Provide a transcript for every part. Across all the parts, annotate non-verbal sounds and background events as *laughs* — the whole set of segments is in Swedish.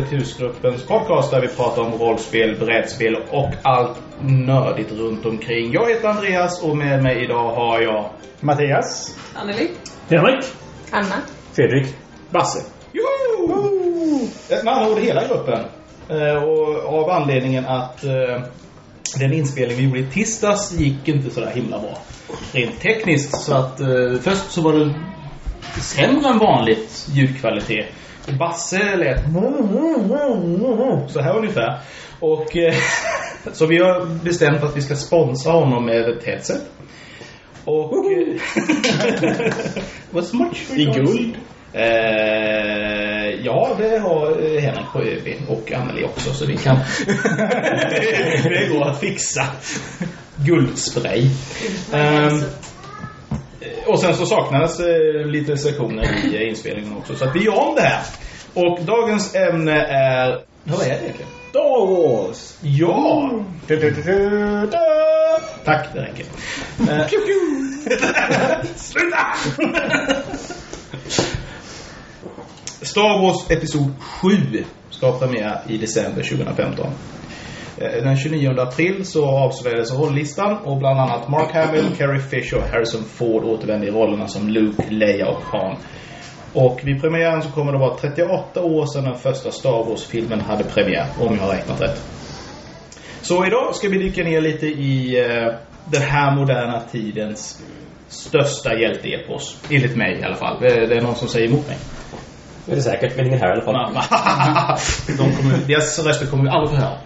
husgruppens podcast där vi pratar om rollspel, brädspel och allt nördigt runt omkring. Jag heter Andreas och med mig idag har jag... Mattias. Anneli. Henrik. Anna. Fredrik. Basse. Joho! Med andra ord hela gruppen. Eh, Och av anledningen att eh, den inspelning vi gjorde i tisdags gick inte så där himla bra. Rent tekniskt. Så att eh, först så var det sämre än vanligt ljudkvalitet. Och Basse lät så här ungefär. Och eh, *laughs* så vi har bestämt att vi ska sponsra honom med ett headset. Och... eh, What's *laughs* much I guld. Eh, ja, det har eh, Henrik på ÖB och Anneli också så vi kan... *laughs* det går att fixa. Guldspray. Ehm, och sen så saknades eh, lite sektioner i eh, inspelningen också. Så att vi gör om det här. Och dagens ämne är... Vad är det egentligen? Star Wars! Ja! Du, du, du, du. Tack, det räcker. Eh, *laughs* Sluta! Star Wars Episod 7 ska premiär i december 2015. Eh, Den 29 april så avslöjades rolllistan och bland annat Mark Hamill, Carrie Fisher och Harrison Ford återvände i rollerna som Luke, Leia och Han. Och vid premiären så kommer det vara 38 år sedan den första Star Wars-filmen hade premiär, om jag har räknat rätt. Så idag ska vi dyka ner lite i eh, den här moderna tidens största hjälteepos. Enligt mig i alla fall. Det det är någon som säger emot mig. Det är det säkert, men ingen här i alla fall. *laughs* De kommer, deras röster kommer vi aldrig få höra.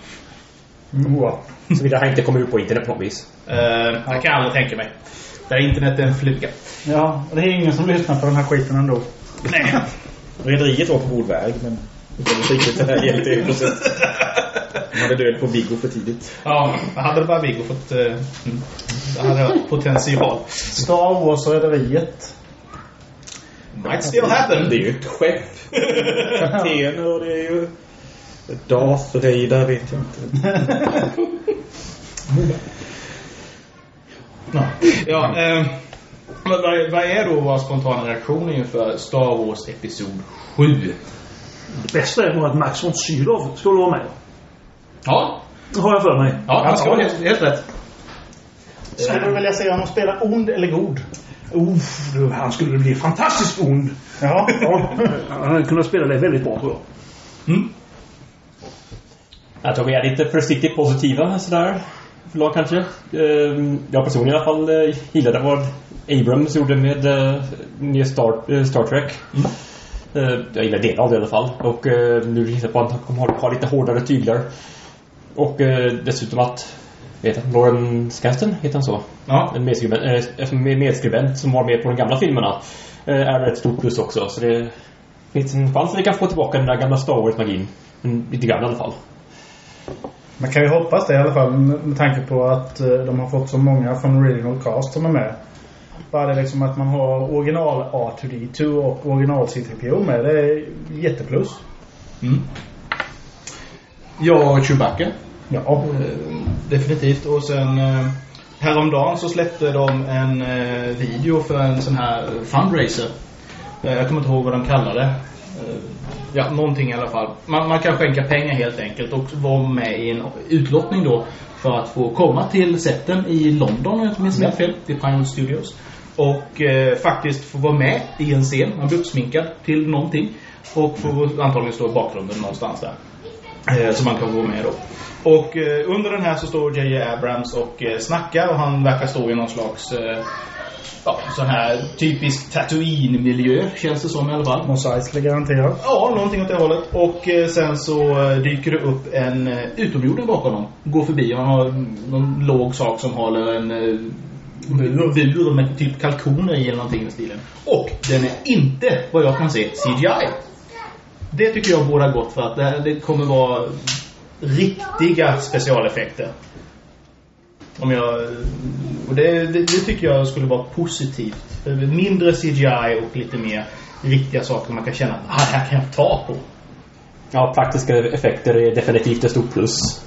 Wow. Såvida han inte kommer ut på internet på något vis. Uh, jag kan aldrig tänka mig. Där internet är en fluga. Ja, det är ingen som lyssnar på den här skiten ändå. Nej. Rederiet var på god väg, men det var inte riktigt den här hjälteeposet. De hade död på Viggo för tidigt. Ja, hade det bara Viggo fått... Uh, mm, det hade varit potential. Star Wars och Rederiet. Might still happen. Det är ju ett skepp. *laughs* Kaptener och det är ju... Darth Vader vet jag inte. Ja, ja eh, men vad, vad är då våra spontana reaktioner inför Star Wars Episod 7? Det bästa är nog att Max von Sydow skulle vara med. Ja, Det har jag för mig. ja han ska vara helt, helt rätt. Skulle du vilja se honom spela ond eller god? Uff, du, han skulle bli fantastiskt ond. Ja. Ja, *laughs* han hade kunnat spela det väldigt bra tror jag. Mm. Jag tror vi är lite försiktigt positiva sådär. Förlag kanske. Ehm, Jag personligen i alla fall eh, gillade vad Abrams gjorde med eh, nya Star, eh, Star Trek. Eh, Jag gillar delar av det i alla fall. Och eh, nu hittar på att han kommer ha, lite hårdare tyglar. Och eh, dessutom att Vet han, Lauren Scanton, heter han så? Ja. En medskribent, eh, en medskribent som var med på de gamla filmerna. Eh, är ett stort plus också. Så det finns en chans att vi kan få tillbaka den där gamla Star Wars-magin. Mm, Lite grann i alla fall. Man kan ju hoppas det i alla fall med tanke på att eh, de har fått så många från original cast som är med. Bara det liksom att man har original R2D2 och original C3PO med. Det är jätteplus. Mm. Ja, Chewbacca. Ja. Eh, definitivt. Och sen eh, häromdagen så släppte de en video för en sån här fundraiser. Jag kommer inte ihåg vad de kallade det. Ja, någonting i alla fall. Man, man kan skänka pengar helt enkelt och vara med i en utlottning då för att få komma till setten i London om jag inte minns helt fel, till Pinewood Studios. Och eh, faktiskt få vara med i en scen. Man blir uppsminkad till någonting. Och får antagligen stå i bakgrunden någonstans där. Eh, så man kan vara med då. Och eh, under den här så står J.J. Abrams och eh, snackar och han verkar stå i någon slags eh, ja, sån här typisk Tatooine-miljö känns det som i alla fall. Mos Eisley garanterat. Ja, någonting åt det hållet. Och eh, sen så eh, dyker det upp en eh, utomjording bakom honom. Går förbi han har någon låg sak som håller en eh, bur, bur med typ kalkoner i eller någonting i stilen. Och den är inte, vad jag kan se, CGI. Det tycker jag båda gott för att det, här- det kommer vara riktiga specialeffekter. Om jag... Och det, det, det tycker jag skulle vara positivt. Mindre CGI och lite mer riktiga saker man kan känna att ah, det här kan jag ta på. Ja, praktiska effekter är definitivt ett stort plus.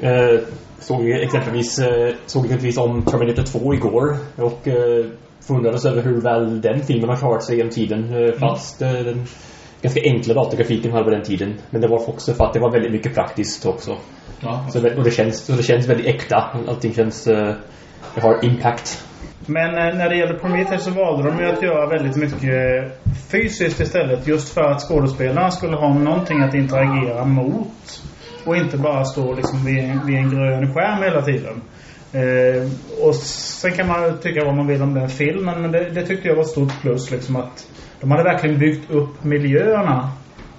Eh, såg exempelvis, eh, såg exempelvis om Terminator 2 igår och eh, funderades över hur väl den filmen har klarat sig genom tiden. Eh, fast mm. den ganska enkla datagrafiken här på den tiden. Men det var också för att det var väldigt mycket praktiskt också. Ja, Så det, och det känns, och det känns väldigt äkta. Allting känns... eh, det har impact. Men eh, när det gäller Prometheus så valde de ju att göra väldigt mycket fysiskt istället. Just för att skådespelarna skulle ha någonting att interagera mot. Och inte bara stå liksom vid, en- vid en grön skärm hela tiden. Eh, och sen kan man tycka vad man vill om den filmen. Men det, det tyckte jag var ett stort plus. Liksom att de hade verkligen byggt upp miljöerna.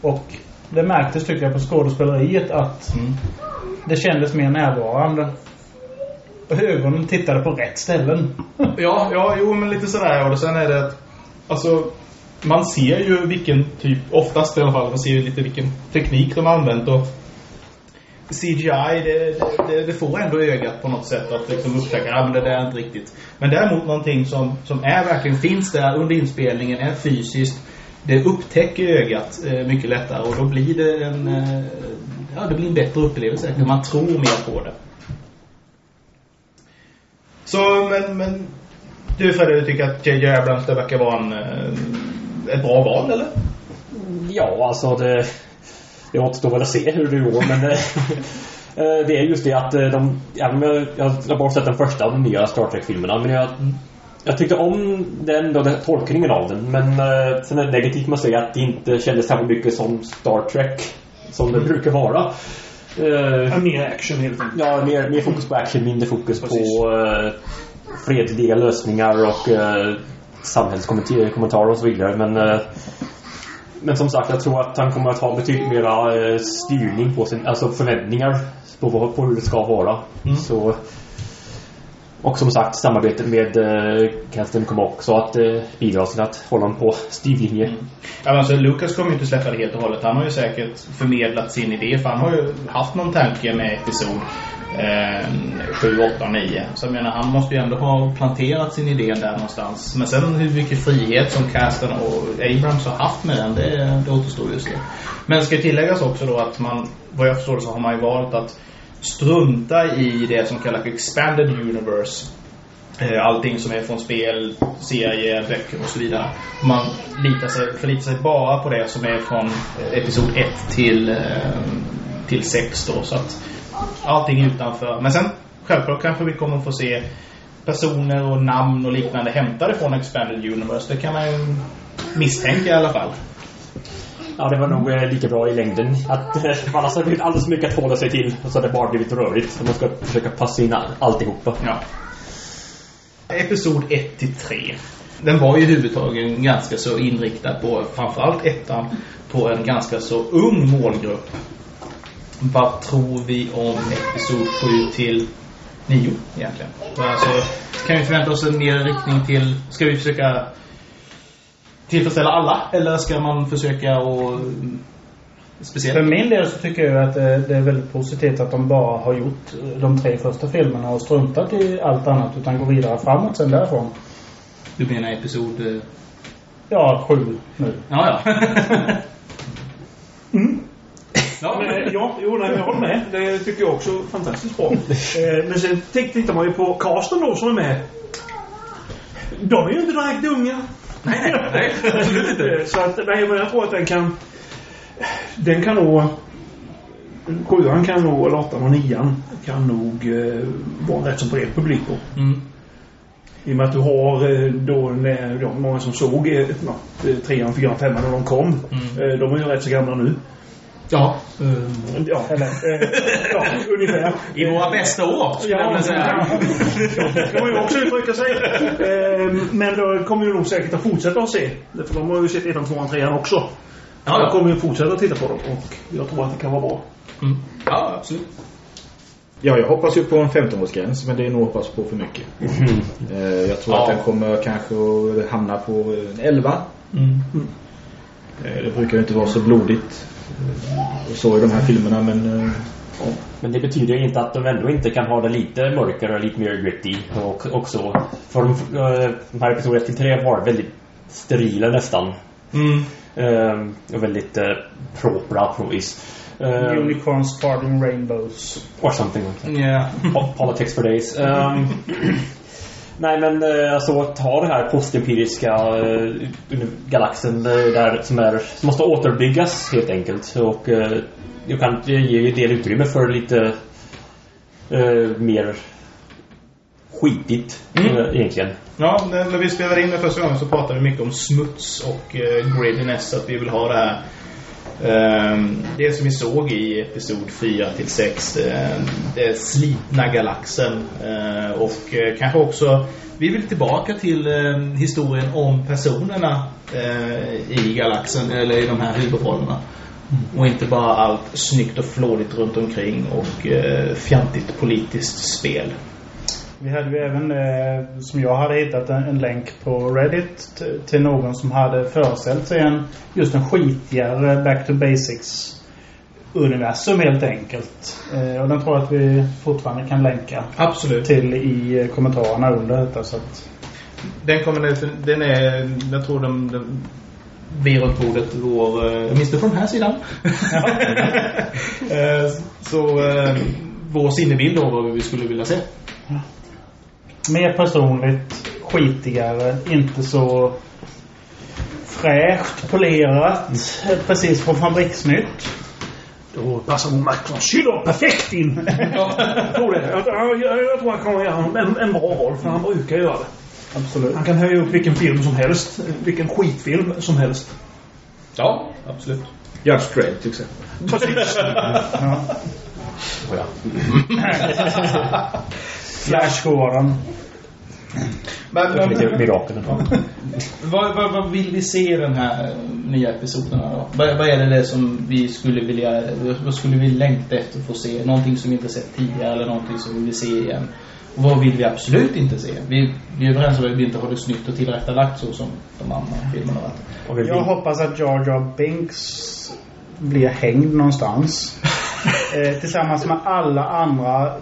Och det märktes tycker jag på skådespeleriet att Mm. det kändes mer närvarande. Ögonen tittade på rätt ställen. *laughs* Ja, ja, jo men lite sådär. Och sen är det att, alltså, man ser ju vilken typ, oftast i alla fall, man ser ju lite vilken teknik de har använt och CGI, det, det, det får ändå ögat på något sätt att liksom upptäcka, ja men det där är inte riktigt. Men däremot någonting som, som är verkligen finns där under inspelningen, är fysiskt, det upptäcker ögat eh, mycket lättare och då blir det en, eh, ja det blir en bättre upplevelse. Man tror mer på det. Så, men, men du Fredrik, du tycker att J.J. Abrams det verkar vara en, eh, ett bra val, eller? Ja, alltså det... Det återstår väl att se hur det går, men... eh, *laughs* eh, det är just det att eh, de... Men jag, jag har bara sett den första av de nya Star Trek-filmerna, men jag... Jag tyckte om den, då, den tolkningen av den, men sen är det negativt med att säga att det inte kändes så mycket som Star Trek som det brukar vara. Ja, mer action helt enkelt. Ja, mer, mer fokus på action, mindre fokus Precis. på eh, fredliga lösningar och eh, samhällskommentarer och så vidare. Men, eh, men som sagt, jag tror att han kommer att ha betydligt mera eh, styrning på sin, alltså förväntningar på, på hur det ska vara. Mm. Så, och som sagt, samarbetet med eh, Kasten kommer också att eh, bidra till att hålla honom på styrlinje. Mm. Ja, alltså, Lucas kommer ju inte släppa det helt och hållet. Han har ju säkert förmedlat sin idé. För han har ju haft någon tanke med episod eh, 7, 8, 9. Så jag menar, han måste ju ändå ha planterat sin idé där någonstans. Men sen hur mycket frihet som Casten och Abrams har haft med den, det, det återstår just det. Men det ska tilläggas också då att man, vad jag förstår så har man ju valt att strunta i det som kallas Expanded Universe. Eh, allting som är från spel, serier, böcker och så vidare. Man litar sig, förlitar sig bara på det som är från eh, episod 1 till, eh, till 6 då. Så att allting utanför. Men sen självklart kanske vi kommer få se personer och namn och liknande hämtade från Expanded Universe. Det kan man ju misstänka i alla fall. Ja, det var nog eh, lika bra i längden. Att, eh, annars har det blivit alldeles för mycket att hålla sig till. Och så har det bara blivit rörigt. Så man ska försöka passa in all- alltihopa. Ja. Episod 1 till 3. Den var ju huvudtagen ganska så inriktad på, framförallt ettan, på en ganska så ung målgrupp. Vad tror vi om episod 7 till 9 egentligen? Alltså, kan vi förvänta oss en mer riktning till, ska vi försöka tillfredsställa alla? Eller ska man försöka och speciellt? För min del så tycker jag att det, det är väldigt positivt att de bara har gjort de tre första filmerna och struntat i allt annat utan går vidare framåt sen därifrån. Du menar episod... eh, Ja, sju nu. Ja, ja. *laughs* Ja, Men, eh, ja, jo, nej, jag håller med. Det tycker jag också är fantastiskt bra. *laughs* Eh, Men sen titt- tittar man ju på casten då som är med. De är ju inte direkt unga. Nej, nej, absolut inte. Eh, Så att, nej, men jag tror att den kan... Den kan nog... Sjuan kan nog, eller åttan och nian kan nog eh, vara en rätt så bred publik på. Mm. I och med att du har eh, då när, ja, många som såg eh, trean, fyran, femman när de kom. Eh, De är ju rätt så gamla nu. Ja. Ja, eller, eh, ja ungefär. I våra bästa år, skulle jag Ja, vilja säga. det kan man ju också uttrycka sig. Eh, Men då kommer vi nog säkert att fortsätta att se. För de har ju sett ettan, tvåan, trean också. Ja, Jag ja. kommer ju fortsätta att titta på dem och jag tror att det kan vara bra. Mm. ja absolut. Ja, jag hoppas ju på en 15-årsgräns, men det är nog hoppas på för mycket. *laughs* Eh, Jag tror Ja. att den kommer kanske att hamna på en 11. Mm. Eh, Det brukar ju inte vara så blodigt så i de här filmerna, men eh, Men det betyder ju inte att de ändå inte kan ha det lite mörkare och lite mer gritty och också. För de, eh, de här episoderna till tre var väldigt sterila nästan. Mm. Ehm, och väldigt eh, propra på vis. Ehm, Unicorns farting rainbows. or something like that. Ja. Po- Politics for days. *laughs* Ehm, Nej men eh, alltså att ha det här postempiriska eh, galaxen eh, där som, är, som måste återbyggas helt enkelt. Och jag kan ge en del utrymme för lite eh, mer skitigt Mm. egentligen. Ja, när vi spelade in det första gången så pratade vi mycket om smuts och eh, grittiness. Att vi vill ha det här. Ehm, det som vi såg i episod 4 till 6. Eh, det slitna galaxen. Eh, och eh, kanske också. Vi vill tillbaka till historien om personerna eh, i galaxen. Eller i de här huvudrollerna. Och inte bara allt snyggt och flådigt runt omkring och eh, fjantigt politiskt spel. Vi hade ju även, eh, som jag hade hittat, en, en länk på Reddit till någon som hade föreställt sig en, just en skitigare Back to Basics universum helt enkelt. Eh, och den tror jag att vi fortfarande kan länka Absolut. till i eh, kommentarerna under detta. Så att, Den kommer den, är, jag tror den, den vi runt bordet går, eh, åtminstone på den här sidan. *laughs* Eh, så eh, vår sinnebild av vad vi skulle vilja se. Mer personligt, skitigare, inte så fräscht, polerat. eh, Precis från fabriksnytt. Då passar von Sydow perfekt in. *laughs* jag tror det. Jag, jag, jag tror han kommer göra en, en bra roll, för han brukar göra det. Absolut. Han kan höja upp vilken film som helst. Vilken skitfilm som helst. Ja, absolut. Judge Dredd till exempel. Precis. Ja. *laughs* Ja. *laughs* Flash Gordon. Men, Det är lite men, mirakel. vad, vad, vad vill vi se i den här nya episoderna då? Vad, vad är det, det som vi skulle vilja, vad skulle vi längta efter att få se? Någonting som vi inte sett tidigare eller någonting som vi vill se igen? Och vad vill vi absolut inte se? Vi, vi är överens om att vi inte har det snyggt och tillrättalagt så som de andra filmerna har varit. Jag hoppas att Jar Jar Binks blir hängd någonstans. *laughs* eh, tillsammans med alla andra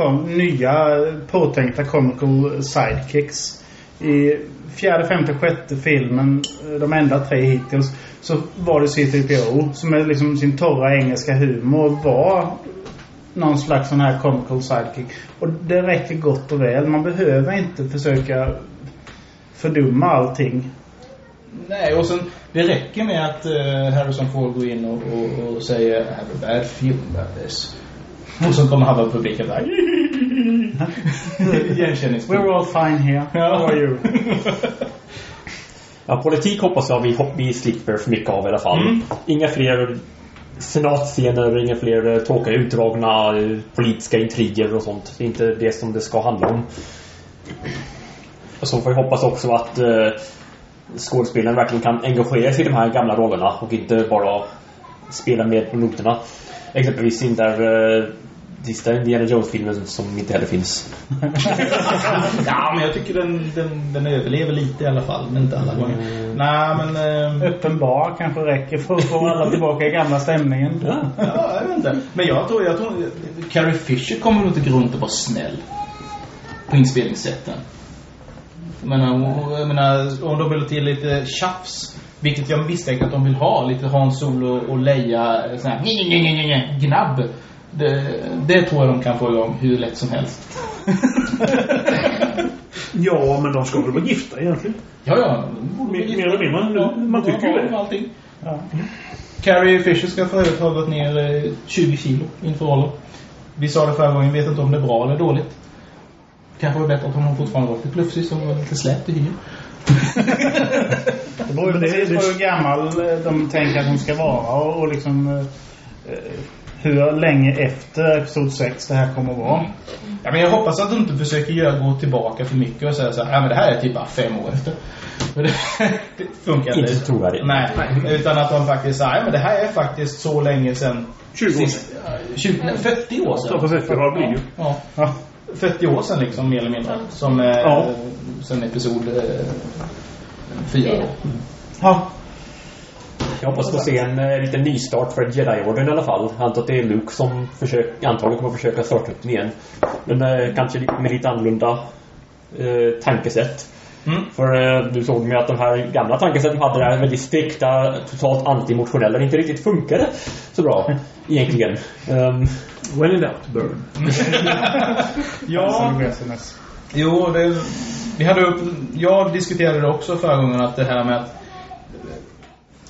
kom, nya påtänkta comical sidekicks. I fjärde, femte, sjätte filmen, eh, de enda tre hittills, så var det C-3PO som med liksom sin torra engelska humor var någon slags sån här comical sidekick. Och det räcker gott och väl. Man behöver inte försöka fördumma allting. Nej, och sen det räcker med att uh, Harrison Ford går in och, och, och säger I have a bad feeling about this. Och så kommer halva publiken där. *laughs* Igenkänningsbild. We're all fine here. How are you? *laughs* Ja, politik hoppas jag vi, vi slipper för mycket av i alla fall. Mm. Inga fler senatscener, inga fler eh, tråkiga utdragna eh, politiska intriger och sånt. Det är inte det som det ska handla om. Och så får vi hoppas också att eh, skådespelaren verkligen kan engagera sig i de här gamla rollerna och inte bara spela med på noterna. Exempelvis in där eh, sista Indiana Jones-filmen som inte heller finns. Ja, men jag tycker den, den, den överlever lite i alla fall, men inte alla gånger. Nej, men... ehm, Öppen bar kanske räcker för att få alla tillbaka i gamla stämningen. Ja. Ja, jag vet inte. Men jag tror, jag tror Carrie Fisher kommer nog inte gå runt och vara snäll. På inspelningssätten. Jag menar, hon- jag menar, om de vill till lite tjafs. Vilket jag misstänker att de vill ha. Lite Hans Solo och Leia. Sån här gnabb. Det, det tror jag de kan få igång hur lätt som helst. *laughs* Ja, men de ska väl vara gifta egentligen. Ja, ja. Mer- mer eller mindre. Ja, Man tycker ju det. och Allting. Ja. Carrie Fisher ska för övrigt ha gått ner eh, 20 kilo inför rollen. Vi sa det förra gången, vet inte om det är bra eller dåligt. Kanske var bättre att hon fortfarande var lite plufsig så hon var lite slät i hyn. Det beror ju precis på hur gammal eh, de tänker att hon ska vara och, liksom eh, eh, hur länge efter episod 6 det här kommer att vara. Ja, men jag hoppas att de inte försöker göra, gå tillbaka för mycket och säga så här, ja men det här är typ bara fem år efter. *laughs* Det, *laughs* det funkar Inte så trovärdigt. Nej, utan att de faktiskt säger, ja men det här är faktiskt så länge sedan 20 år sist- 20, nej, 40 år sedan. Ja, precis. Det blir ju. Ja. Ja. 40 år sedan liksom, mer eller mindre. Som eh, Ja. sen episod eh, 4 då. Ja. Jag hoppas få se en eh, liten nystart för Jedi-orden i alla fall. Jag antar att det är Luke som försök, antagligen kommer att försöka starta upp den igen. Men eh, kanske med lite annorlunda eh, tankesätt. Mm. För eh, du såg med att de här gamla tankesätten hade det här väldigt strikta, totalt antimotionella. Det inte riktigt funkade så bra *laughs* egentligen. Um, When in doubt, burn. *laughs* Ja. Jo, det, vi hade upp, jag diskuterade också förra gången att det här med att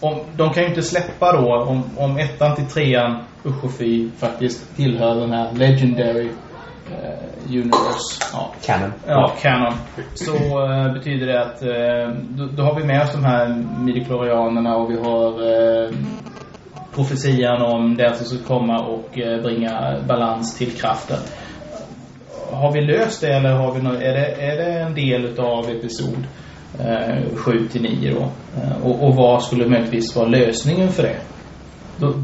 om, de kan ju inte släppa då om, om ettan till trean usch och fy faktiskt tillhör den här legendary eh, universe. Ja. Canon. Ja, Canon. Så eh, betyder det att eh, då, då har vi med oss de här midichlorianerna och vi har eh, profetian om det som ska komma och eh, bringa balans till kraften. Har vi löst det eller har vi är, det, är det en del av episod Eh, 7 till 9 då? Eh, och, och vad skulle möjligtvis vara lösningen för det?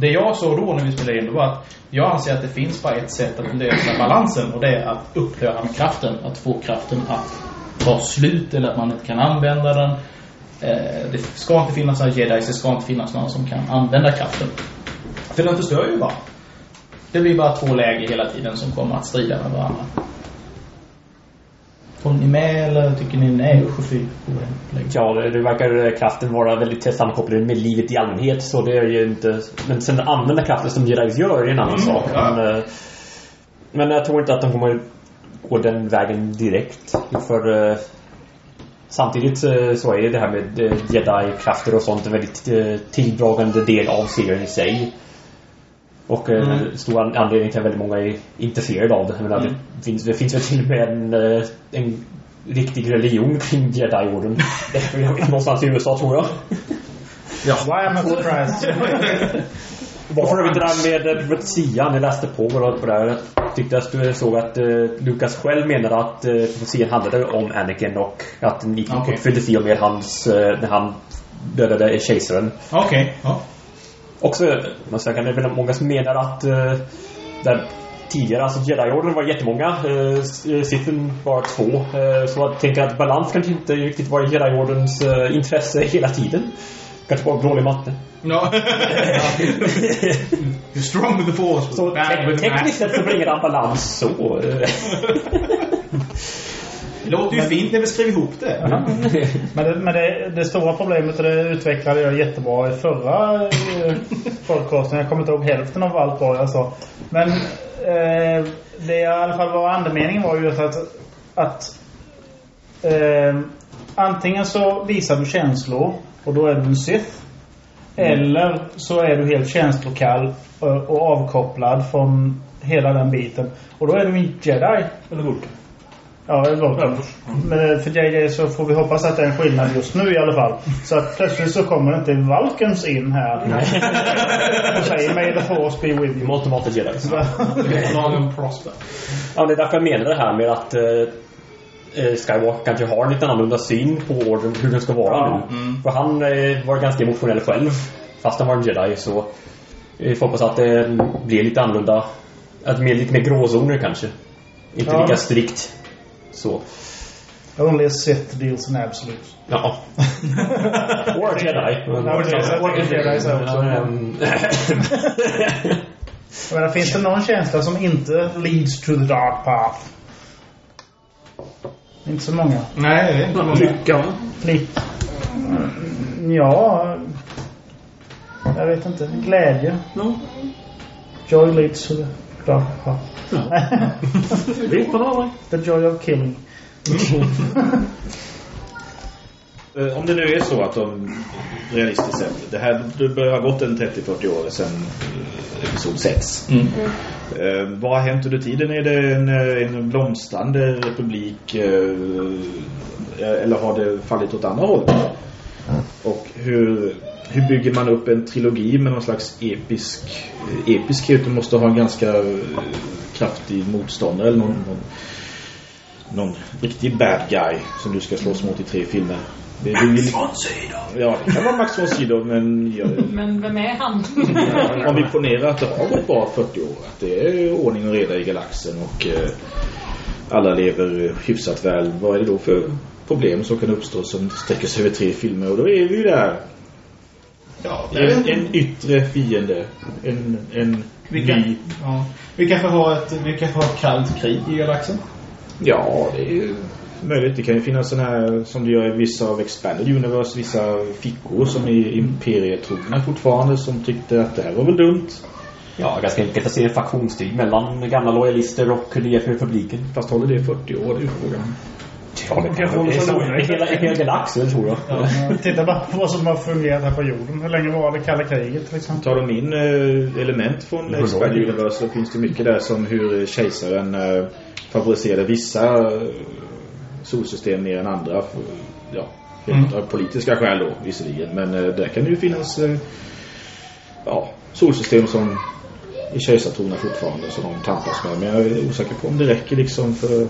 Det jag såg då när vi spelade in det var att jag anser att det finns bara ett sätt att lösa balansen och det är att upphöra med kraften. Att få kraften att ta slut eller att man inte kan använda den. Eh, det ska inte finnas några jedis, det ska inte finnas några som kan använda kraften. För den förstör ju bara. Det blir bara två läger hela tiden som kommer att strida med varandra. Håller ni med eller tycker ni nej usch och fy? Ja, det, det verkar eh, kraften vara väldigt tätt sammankopplad med livet i allmänhet. Så det är ju inte... Men sen använda kraften som Jedis gör är en annan sak. ja. Men, eh, men jag tror inte att de kommer gå den vägen direkt. För eh, samtidigt så är det här med Jedi-krafter och sånt en väldigt tilldragande del av serien i sig. Och eh, Mm. en stor an- anledning till att väldigt många är intresserade av det. Jag menar, Mm. det, finns, det finns väl till och med en, eh, en riktig religion kring Jedi-orden. *laughs* Det är väl någonstans i USA tror jag. Why am I surprised? Varför har vi det där med eh, profetian? Jag läste på och på det här. Tyckte att du såg att eh, Lukas själv menade att eh, profetian handlade om Anakin och att den gick Okej. uppfylldes i och med hans, eh, när han dödade kejsaren. Okej, ja. Också, man säger, det är väl många som menar att eh, där tidigare, alltså Jedi-orden var jättemånga. Eh, Sithen var två. Eh, så jag tänker att balans kanske inte riktigt var Jedi-ordens eh, intresse hela tiden. Kanske bara dålig matte. No. *laughs* You're strong with the force. Så te- tekniskt sett så bringar han balans så. *laughs* *laughs* Det låter ju fint när vi skriver ihop det. Men, det, men det, det stora problemet, och det utvecklade jag jättebra i förra eh, podcasten. Jag kommer inte ihåg hälften av allt vad jag sa. Men eh, det i alla fall var andemeningen var ju att, att eh, antingen så visar du känslor och då är du en Sith. Eller så är du helt känslokall och, och avkopplad från hela den biten. Och då är du en jedi. Eller Vulkan. Ja, det låter Men för JJ så får vi hoppas att det är en skillnad just nu i alla fall. Så att plötsligt så kommer inte Valkens in här. Och säger May the force be with you. automata Jedi. Lagom prosper. Ja, det är därför jag menar det här med att eh, eh, Skywalker kanske har en lite annorlunda syn på hur den ska vara Ja, nu. För han eh, var ganska emotionell själv. Fast han var en jedi så vi får hoppas att det blir lite annorlunda. Att det blir lite mer gråzoner kanske. Inte Ja. lika strikt. Så. Only a Sith deals in absolutes. Ja. *laughs* Or a jedi. Tänker jedi så också. Jag menar, *laughs* finns det någon känsla som inte leads to the dark path? Inte så många. Nej, inte många. Lycka? Lite. Ja. Jag vet inte. Glädje. Ja. Joy leads to the dark path. Vet man aldrig. The joy of killing. Eh, Om det nu är så att de realistiskt sett, det här det börjar ha gått en 30-40 år sedan eh, episod 6. Mm. Eh, vad har hänt under tiden? Är det en, eh, en blomstrande republik eh, eller har det fallit åt andra hållet? Och hur, hur bygger man upp en trilogi med någon slags episk eh, episkhet? Du måste ha en ganska eh, kraftig motståndare eller någon, någon, någon riktig bad guy som du ska slåss mot i tre filmer. Det är ju- Ja, det kan vara Max von Sydow, men jag, *laughs* Men vem är han? om vi ponerar att det har gått bra 40 år, att det är ordning och reda i galaxen och eh, alla lever hyfsat väl, vad är det då för problem som kan uppstå som sträcker sig över tre filmer? Och då är vi ju där. Ja, det är En, inte... en yttre fiende. En, en Vi kan, ny... ja. vi kanske har ett, vi kanske har ett kallt krig i galaxen. Ja, det är ju möjligt. Det kan ju finnas sådana här, som det gör i vissa av Expanded Universe, vissa fickor som är imperietrogna fortfarande som tyckte att det här var väl dumt. ja, ganska enkelt att se en faktionstid mellan gamla lojalister och nya republiken. Fast håller det i 40 år, det är frågan. Ja, men, kanske håller det är sig så- lugna. en hel, en hel galax, det tror jag. Ja, Titta bara på vad som har fungerat här på jorden. Hur länge var det kalla kriget till exempel? Tar de in eh, element från Expand. Universe så finns det mycket där som hur kejsaren eh, favoriserade vissa eh, solsystem mer än andra. För, ja, helt av politiska skäl då visserligen. Men eh, där kan det ju finnas eh, ja, solsystem som i kejsartrona fortfarande som de tampas med. Men jag är osäker på om det räcker liksom för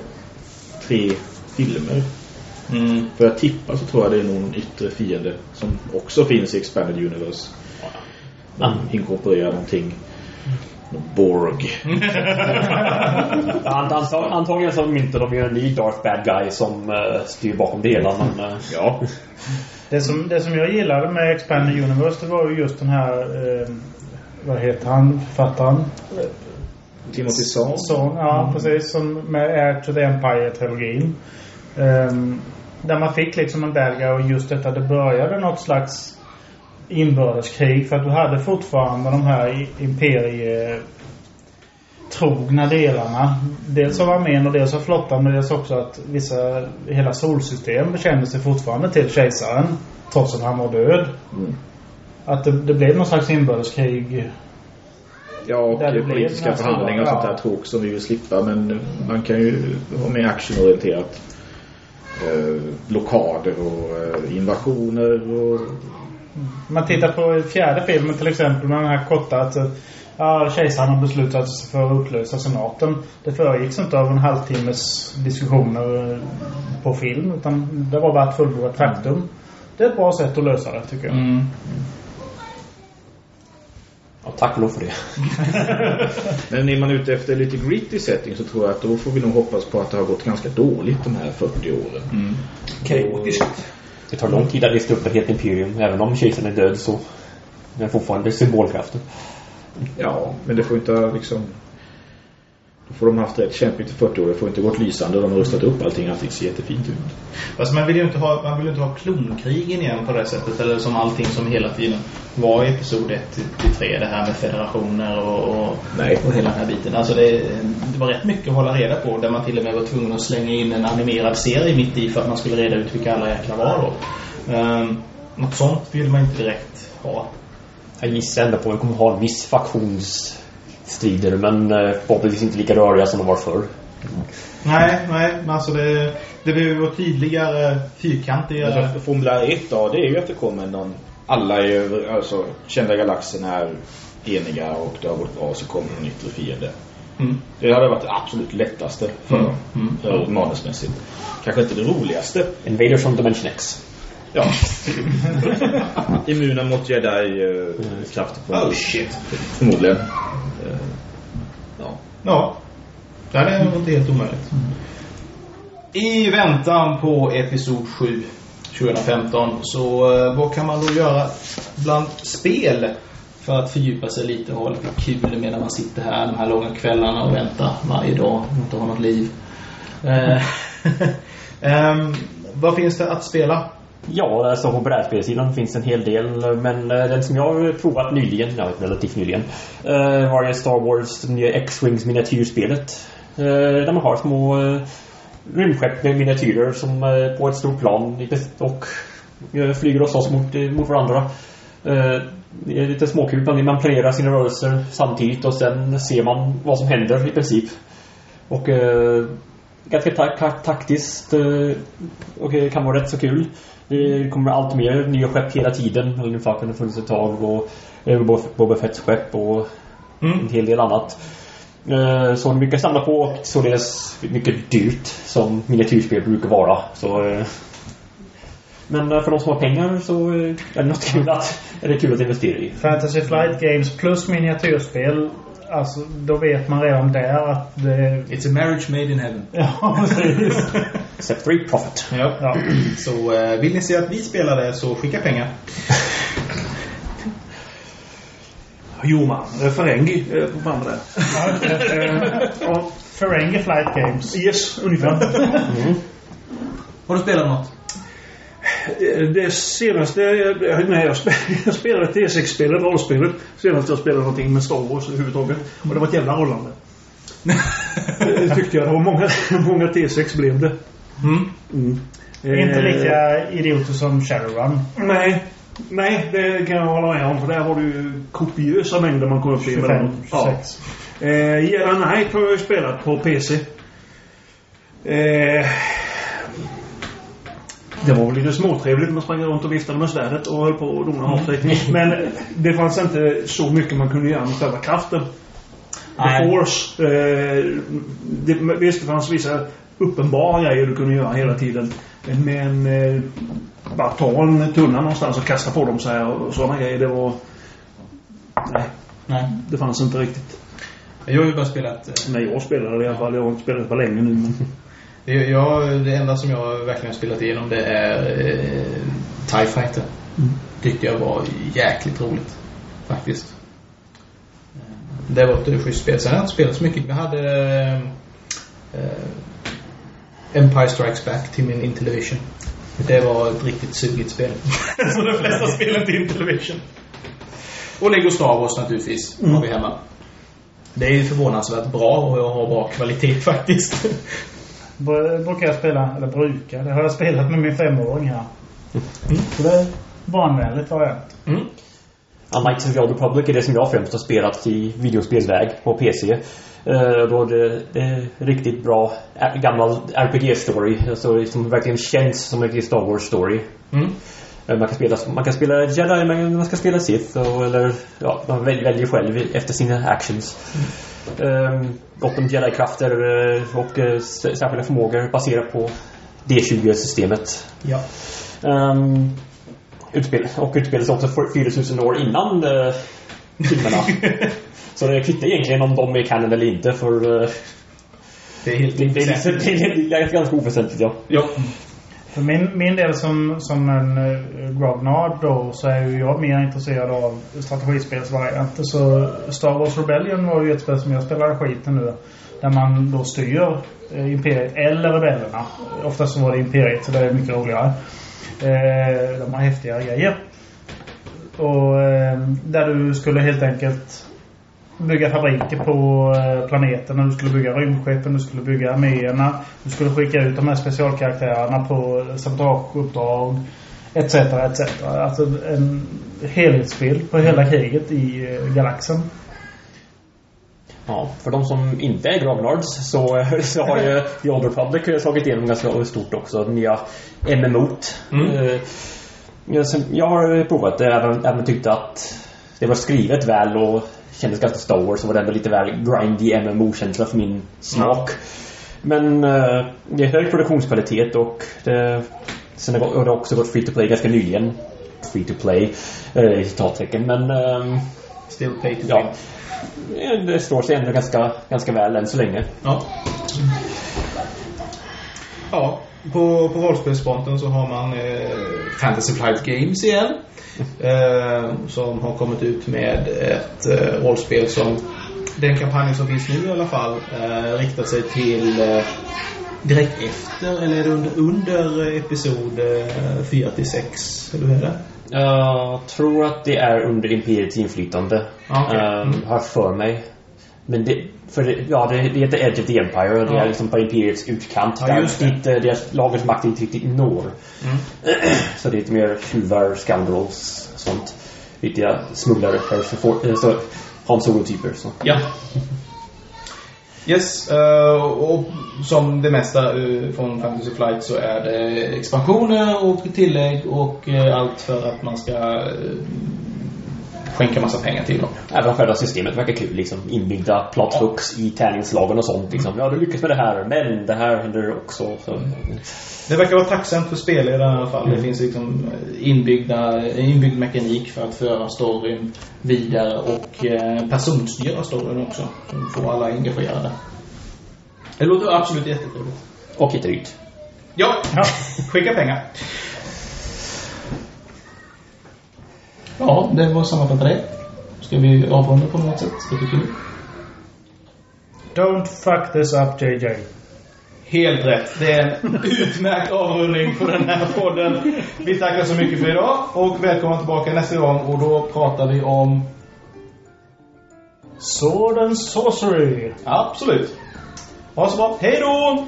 tre filmer. Mm. För att tippa så tror jag det är någon yttre fiende som också finns i Expanded Universe. De inkorporerar någonting. Någon Borg. Ant, antag, antagligen så myntar de ju en ny Darth Bad Guy som uh, styr bakom det hela. Men, eh, Ja. Det som, det som jag gillade med Expanded Universe det var ju just den här... Eh, vad heter han? Författaren? Timothy Zahn. Ja precis. Som med Air to the Empire-trilogin. Ehm, där man fick liksom en belga och just detta, det började något slags inbördeskrig. För att du hade fortfarande de här imperietrogna delarna. Dels av armén och dels av flottan. Men dels också att vissa, hela solsystem bekände sig fortfarande till kejsaren. Trots att han var död. Mm. Att det, det blev någon slags inbördeskrig. Ja, och politiska förhandlingar och sånt där tråk som vi vill slippa. Men man kan ju vara mer actionorienterat. Eh, blockader och eh, invasioner och... Man tittar på fjärde filmen till exempel med den här korta att eh, ja, kejsaren har beslutat sig för att upplösa senaten. Det föregicks inte av en halvtimmes diskussioner på film utan det var bara ett fullbordat faktum. Det är ett bra sätt att lösa det tycker jag. Mm. Ja, tack och lov för det. *laughs* Men är man ute efter lite gritty setting så tror jag att då får vi nog hoppas på att det har gått ganska dåligt de här 40 åren. Mm. Kaotiskt. Det tar lång tid att lista upp ett helt imperium. Även om kejsaren är död så den är fortfarande symbolkraften. Ja, men det får inte liksom... Då får de haft rätt kämpigt i 40 år. Det får inte gått lysande. De har rustat upp allting. Allting ser jättefint ut. Fast man vill ju inte ha, man vill inte ha klonkrigen igen på det sättet. Eller som allting som hela tiden var i episod 1 till, till 3. Det här med federationer och, och, Nej. och hela den här biten. Alltså det, det var rätt mycket att hålla reda på. Där man till och med var tvungen att slänga in en animerad serie mitt i för att man skulle reda ut vilka alla jäkla var då. Um, något sånt vill man inte direkt ha. Jag gissar ändå på att vi kommer ha en viss faktionsstrider men eh, förhoppningsvis inte lika röriga som de var förr. Nej, nej. Men alltså det, det behöver vara tydligare, fyrkantigare. Alltså, Formula 1 då, det är ju att det kommer någon... Alla är över, alltså kända galaxen är eniga och det har gått bra så kommer en yttre fiende. Mm. Det hade varit det absolut lättaste för, Mm. Mm. för manusmässigt. Kanske inte det roligaste. Invaders from Dimension X. Ja. *laughs* Immuna mot jedi-krafter på Oh shit. Förmodligen. Eh, Ja. Ja. Det här är inte helt omöjligt. I väntan på episod 7 2015 så eh, vad kan man då göra bland spel för att fördjupa sig lite och ha lite kul medan man sitter här de här långa kvällarna och väntar varje dag och inte har något liv. Eh, *laughs* ehm, vad finns det att spela? Ja, alltså på brädspelsidan finns en hel del men eh, den som jag har provat nyligen, ja relativt nyligen, eh, var ju Star Wars nya X-Wings miniatyrspelet. Eh, där man har små rymdskepp med miniatyrer som på ett stort plan och flyger och slåss mot, mot varandra. Det är lite småkul, man man planerar sina rörelser samtidigt och sen ser man vad som händer i princip. Och ganska ta taktiskt och det kan vara rätt så kul. Det kommer allt mer nya skepp hela tiden. Ungefär har funnits ett tag och eh, Boba- Fetts skepp och en hel del annat. Eh, Så mycket att samla på och således mycket dyrt som miniatyrspel brukar vara. Så, eh, men för de som har pengar så är det något kul att, är det kul att investera i. Fantasy Flight Games plus miniatyrspel. Alltså, då vet man redan där att det... It's a marriage made in heaven. Ja, precis. Step 3 Profit. Ja. Ja. Så eh, vill ni se att vi spelar det så skicka pengar. *laughs* Jo man, eh, Ferengi eh, på bandet där. Och Ferengi Flight Games. Yes, ungefär. *laughs* Har du spelat något? Det senaste... jag- *laughs* jag spelade, jag spelade T6-spelet, rollspelet. Senast jag spelade någonting med Star Wars överhuvudtaget. Och det var ett jävla rollande. *laughs* Det tyckte jag. Det var många, *laughs* många T6 blev det. Mm. Mm. Inte Eh, lika idioter som Shadowrun. Nej. Nej, det kan jag hålla med om. För där har du ju kopiösa mängder man kommer upp i. 25, Ja. 26. Eh, Jedi Knight har jag ju spelat på PC. Eh, det var väl lite småtrevligt. Man sprang runt och viftade med svärdet och höll på att dona av sig. *laughs* Men det fanns inte så mycket man kunde göra med själva kraften. The Nej. Force. Eh, det, visst, det fanns vissa uppenbara grejer du kunde göra hela tiden. Men eh, bara ta en tunna någonstans och kasta på dem så här och sådana grejer. Det var... Nej, Nej. det fanns inte riktigt. Jag har ju bara spelat... eh, När jag spelade i alla fall. Jag har inte spelat på länge nu. Men... Det, jag, det enda som jag verkligen har spelat igenom det är eh, TIE Fighter. Tyckte jag var jäkligt roligt. Faktiskt. Eh, Det var ett schysst spel. Sen har jag inte spelat så mycket. Jag hade eh, eh, Empire Strikes Back till min Intellivision. Det var ett riktigt sugigt spel. *laughs* Som de flesta spelen till Intellivision. Och Lego Star Wars naturligtvis. Har vi hemma. Det är ju förvånansvärt bra och jag har bra kvalitet *laughs* faktiskt. Br- Brukar jag spela, eller brukar, det har jag spelat med min femåring här. Så det är barnvänligt. Mm. A Knights of the Old Republic är det som jag främst har spelat i videospelsväg på PC. Uh, då det, det är riktigt bra gammal RPG-story. Alltså, som verkligen känns som en riktig Star Wars-story. Mm. Eh, Man kan spela, man kan spela Jedi, men man ska spela Sith. Och, eller, ja, man väl- väljer själv efter sina actions. Um, gott om Jedi-krafter eh, och uh, särskilda förmågor baserat på D20-systemet. Ja. Um, utspel, och utspelas också för 4000 år innan uh, filmerna. *laughs* Så det kvittar egentligen om de är canon eller inte för uh, Det är helt det, det, oväsentligt. det är ganska oväsentligt ja. Ja. För min, min del som, som en eh, uh, grognard då så är ju jag mer intresserad av strategispelsvarianter. Så Star Wars Rebellion var ju ett spel som jag spelade skiten nu. Där man då styr eh, Imperiet eller rebellerna. Oftast så var det Imperiet så det är mycket roligare. Eh, de har häftigare grejer. Och eh, där du skulle helt enkelt bygga fabriker på eh, planeten. Du skulle bygga rymdskeppen, du skulle bygga arméerna. Du skulle skicka ut de här specialkaraktärerna på sabotageuppdrag. Etc, etc. Alltså en helhetsbild på hela kriget i eh, galaxen. Ja, för de som inte är Grognards så, *laughs* så har ju The Old Republic slagit igenom ganska stort också. Nya MMO't. Mm. Eh, jag, jag har provat det även, även tyckte att det var skrivet väl och kändes ganska Star Wars så var det ändå lite väl grindy MMO-känsla för min smak. Men eh, det är hög produktionskvalitet och det, sen har det också gått free to play ganska nyligen. Free to play eh, i citattecken men ehm, Still pay to Ja. win. Eh, Det står sig ändå ganska, ganska väl än så länge. Ja. Ja, på, på rollspelsfronten så har man eh, Fantasy Flight Games igen. Eh, som har kommit ut med ett eh, rollspel som den kampanjen som finns nu i alla fall eh, riktar sig till eh, direkt efter eller är det under, under episod eh, 4 till 6? Eller hur är det? Jag tror att det är under Imperiets inflytande. Okej. Ehm, Mm. Har för mig. Men det, för det, ja, det, det heter Edge of the Empire och det Ja. är liksom på Imperiets utkant. Ja, där just det. dit, eh, deras lagers makt inte riktigt når. Mm. *clears throat* Så det är lite mer tjuvar, scoundrels, sånt. Riktiga smugglare, för, så Han Solo-typer. Så. Ja. Yes, eh, och som det mesta eh, från Fantasy Flight så är det expansioner och tillägg och eh, allt för att man ska eh, skänka massa pengar till dem. Även själva systemet verkar kul. Liksom. Inbyggda plot hooks i tärningslagen och sånt. Liksom. Ja, du lyckas med det här, men det här händer också. Så. Det verkar vara tacksamt för spelledaren i alla fall. Det finns liksom inbyggda, inbyggd mekanik för att föra storyn vidare och eh, personstyra storyn också. Som får alla engagerade. Det låter absolut jättetrevligt. Och jättedyrt. Ja, Ja. skicka pengar. Ja, det var sammanfatta det. Ska vi avrunda på något sätt? Vad tycker du? Don't fuck this up JJ. Helt rätt. Det är en utmärkt avrundning på den här podden. Vi tackar så mycket för idag och välkomna tillbaka nästa gång och då pratar vi om... Sword and Sorcery. Absolut. Ha så bra. Hej då!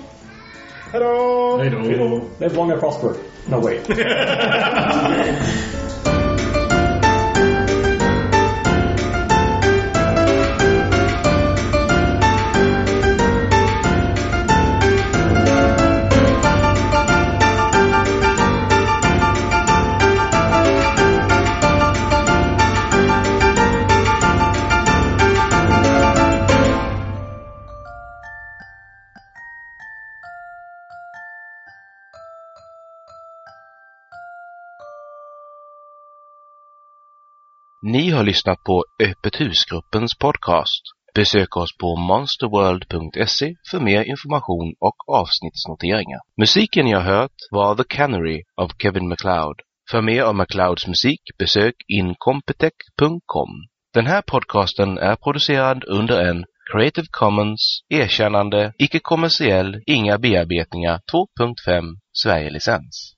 Hejdå! Hej då. Live long and prosper. No way. *laughs* Ni har lyssnat på Öppet husgruppens podcast. Besök oss på monsterworld.se för mer information och avsnittsnoteringar. Musiken ni har hört var The Canary av Kevin MacLeod. För mer av MacLeods musik besök incompetech.com. Den här podcasten är producerad under en Creative Commons erkännande, icke-kommersiell, inga bearbetningar 2.5 Sverige-licens.